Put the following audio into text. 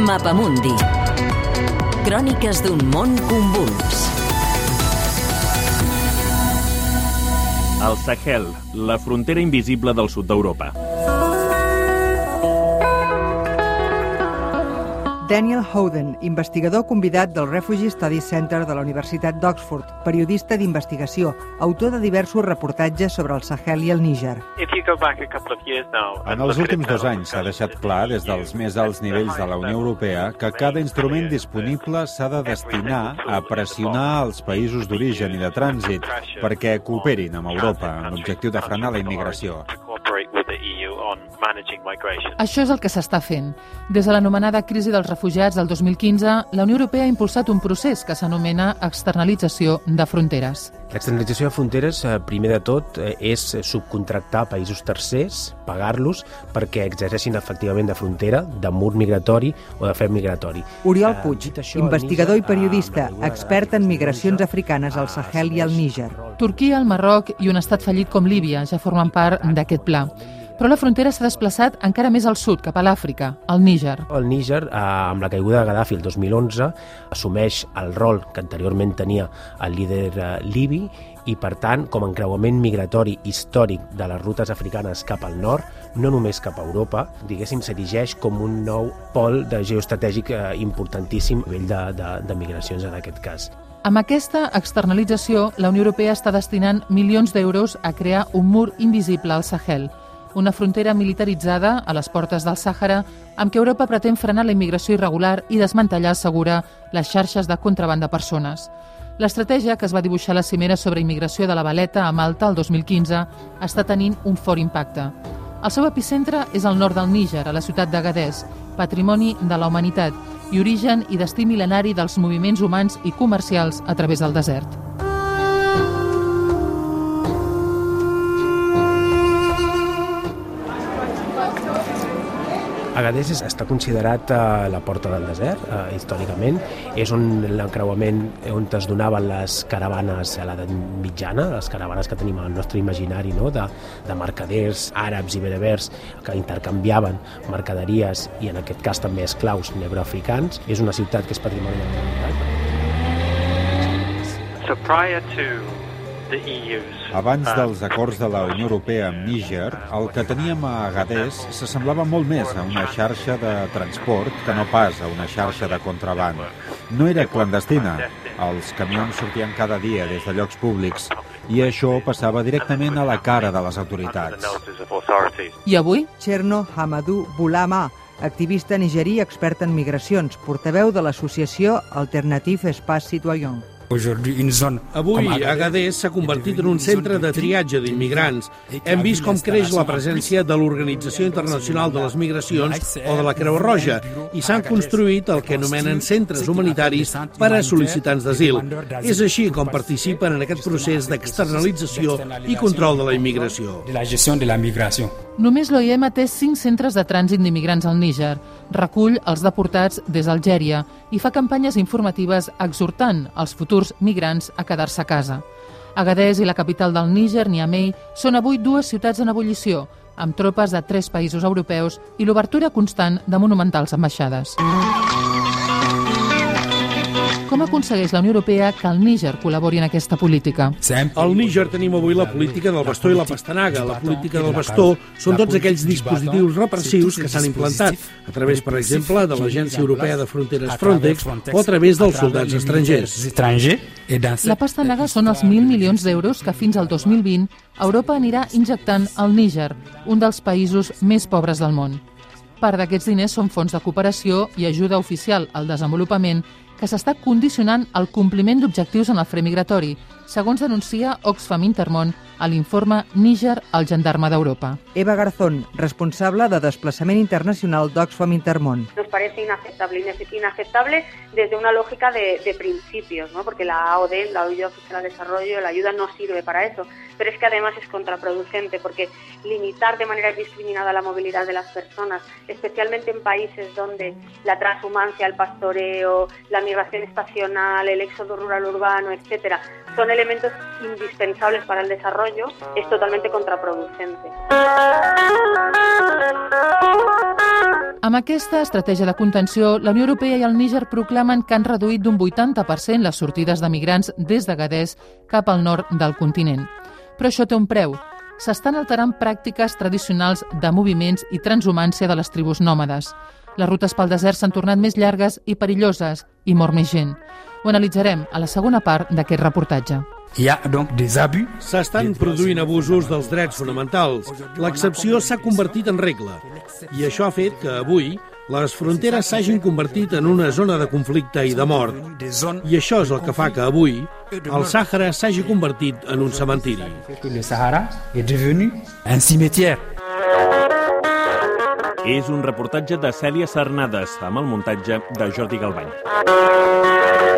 Mapamundi. Cròniques d'un món convuls. El Sahel, la frontera invisible del sud d'Europa. Daniel Howden, investigador convidat del Refugee Study Center de la Universitat d'Oxford, periodista d'investigació, autor de diversos reportatges sobre el Sahel i el Níger. En els últims dos anys s'ha deixat clar, des dels més alts nivells de la Unió Europea, que cada instrument disponible s'ha de destinar a pressionar els països d'origen i de trànsit perquè cooperin amb Europa en l'objectiu de frenar la immigració. Això és el que s'està fent. Des de l'anomenada crisi dels refugiats del 2015, la Unió Europea ha impulsat un procés que s'anomena externalització de fronteres. L'externalització de fronteres, eh, primer de tot, eh, és subcontractar països tercers, pagar-los perquè exerceixin efectivament de frontera, de mur migratori o de fre migratori. Oriol Puig, això, investigador i periodista, expert en migracions africanes al Sahel i al Níger. Turquia, el Marroc i un estat fallit com Líbia ja formen part d'aquest pla però la frontera s'ha desplaçat encara més al sud, cap a l'Àfrica, al Níger. El Níger, eh, amb la caiguda de Gaddafi el 2011, assumeix el rol que anteriorment tenia el líder eh, libi i, per tant, com a encreuament migratori històric de les rutes africanes cap al nord, no només cap a Europa, diguéssim, s'erigeix com un nou pol de geoestratègic eh, importantíssim a nivell de, de, de migracions en aquest cas. Amb aquesta externalització, la Unió Europea està destinant milions d'euros a crear un mur invisible al Sahel – una frontera militaritzada a les portes del Sàhara amb què Europa pretén frenar la immigració irregular i desmantellar segura les xarxes de contraband de persones. L'estratègia que es va dibuixar a la cimera sobre immigració de la Valeta a Malta el 2015 està tenint un fort impacte. El seu epicentre és al nord del Níger, a la ciutat d'Agadez, patrimoni de la humanitat i origen i destí mil·lenari dels moviments humans i comercials a través del desert. Agadez està considerat eh, la porta del desert, eh, històricament. És on l'encreuament on es donaven les caravanes a l'edat mitjana, les caravanes que tenim al nostre imaginari, no? de, de mercaders àrabs i berebers que intercanviaven mercaderies i en aquest cas també esclaus negroafricans. És una ciutat que és patrimoni de la humanitat. So prior to abans dels acords de la Unió Europea amb Níger, el que teníem a Agadez s'assemblava molt més a una xarxa de transport que no pas a una xarxa de contraband. No era clandestina. Els camions sortien cada dia des de llocs públics i això passava directament a la cara de les autoritats. I avui? Cherno Hamadou Boulama, activista nigerí expert en migracions, portaveu de l'associació Alternative Espace Citoyen. Avui, Agadez s'ha convertit en un centre de triatge d'immigrants. Hem vist com creix la presència de l'Organització Internacional de les Migracions o de la Creu Roja i s'han construït el que anomenen centres humanitaris per a sol·licitants d'asil. És així com participen en aquest procés d'externalització i control de la immigració. Només l'OIM té cinc centres de trànsit d'immigrants al Níger, recull els deportats des d'Algèria i fa campanyes informatives exhortant els futurs migrants a quedar-se a casa. Agadez i la capital del Níger, Niamey, són avui dues ciutats en ebullició, amb tropes de tres països europeus i l'obertura constant de monumentals ambaixades. Com aconsegueix la Unió Europea que el Níger col·labori en aquesta política? Al Níger tenim avui la política del bastó i la pastanaga. La política del bastó són tots aquells dispositius repressius que s'han implantat, a través, per exemple, de l'Agència Europea de Fronteres Frontex o a través dels soldats estrangers. La pastanaga són els 1.000 milions d'euros que fins al 2020 Europa anirà injectant al Níger, un dels països més pobres del món. Part d'aquests diners són fons de cooperació i ajuda oficial al desenvolupament que s'està condicionant el compliment d'objectius en el fre migratori, segons denuncia Oxfam Intermón a l'informe Níger al gendarme d'Europa. Eva Garzón, responsable de desplaçament internacional d'Oxfam Intermón. Nos parece inaceptable, inaceptable desde una lógica de, de principios, ¿no? porque la AOD, la Ayuda Oficial al Desarrollo, la ayuda no sirve para eso, pero es que además es contraproducente porque limitar de manera indiscriminada la movilidad de las personas, especialmente en países donde la transhumancia, el pastoreo, la migración estacional, el éxodo rural urbano, etcétera, son elementos indispensables para el desarrollo, es totalmente contraproducente. Amb aquesta estratègia de contenció, la Unió Europea i el Níger proclamen que han reduït d'un 80% les sortides de migrants des de Gadès cap al nord del continent. Però això té un preu. S'estan alterant pràctiques tradicionals de moviments i transhumància de les tribus nòmades. Les rutes pel desert s'han tornat més llargues i perilloses i mor més gent. Ho analitzarem a la segona part d'aquest reportatge. Hi ha, donc, des abus. S'estan produint abusos dels drets fonamentals. L'excepció s'ha convertit en regla. I això ha fet que avui les fronteres s'hagin convertit en una zona de conflicte i de mort. I això és el que fa que avui el Sàhara s'hagi convertit en un cementiri. El Sahara est devenu un cimetière. És un reportatge de Cèlia Cernades amb el muntatge de Jordi Galbany.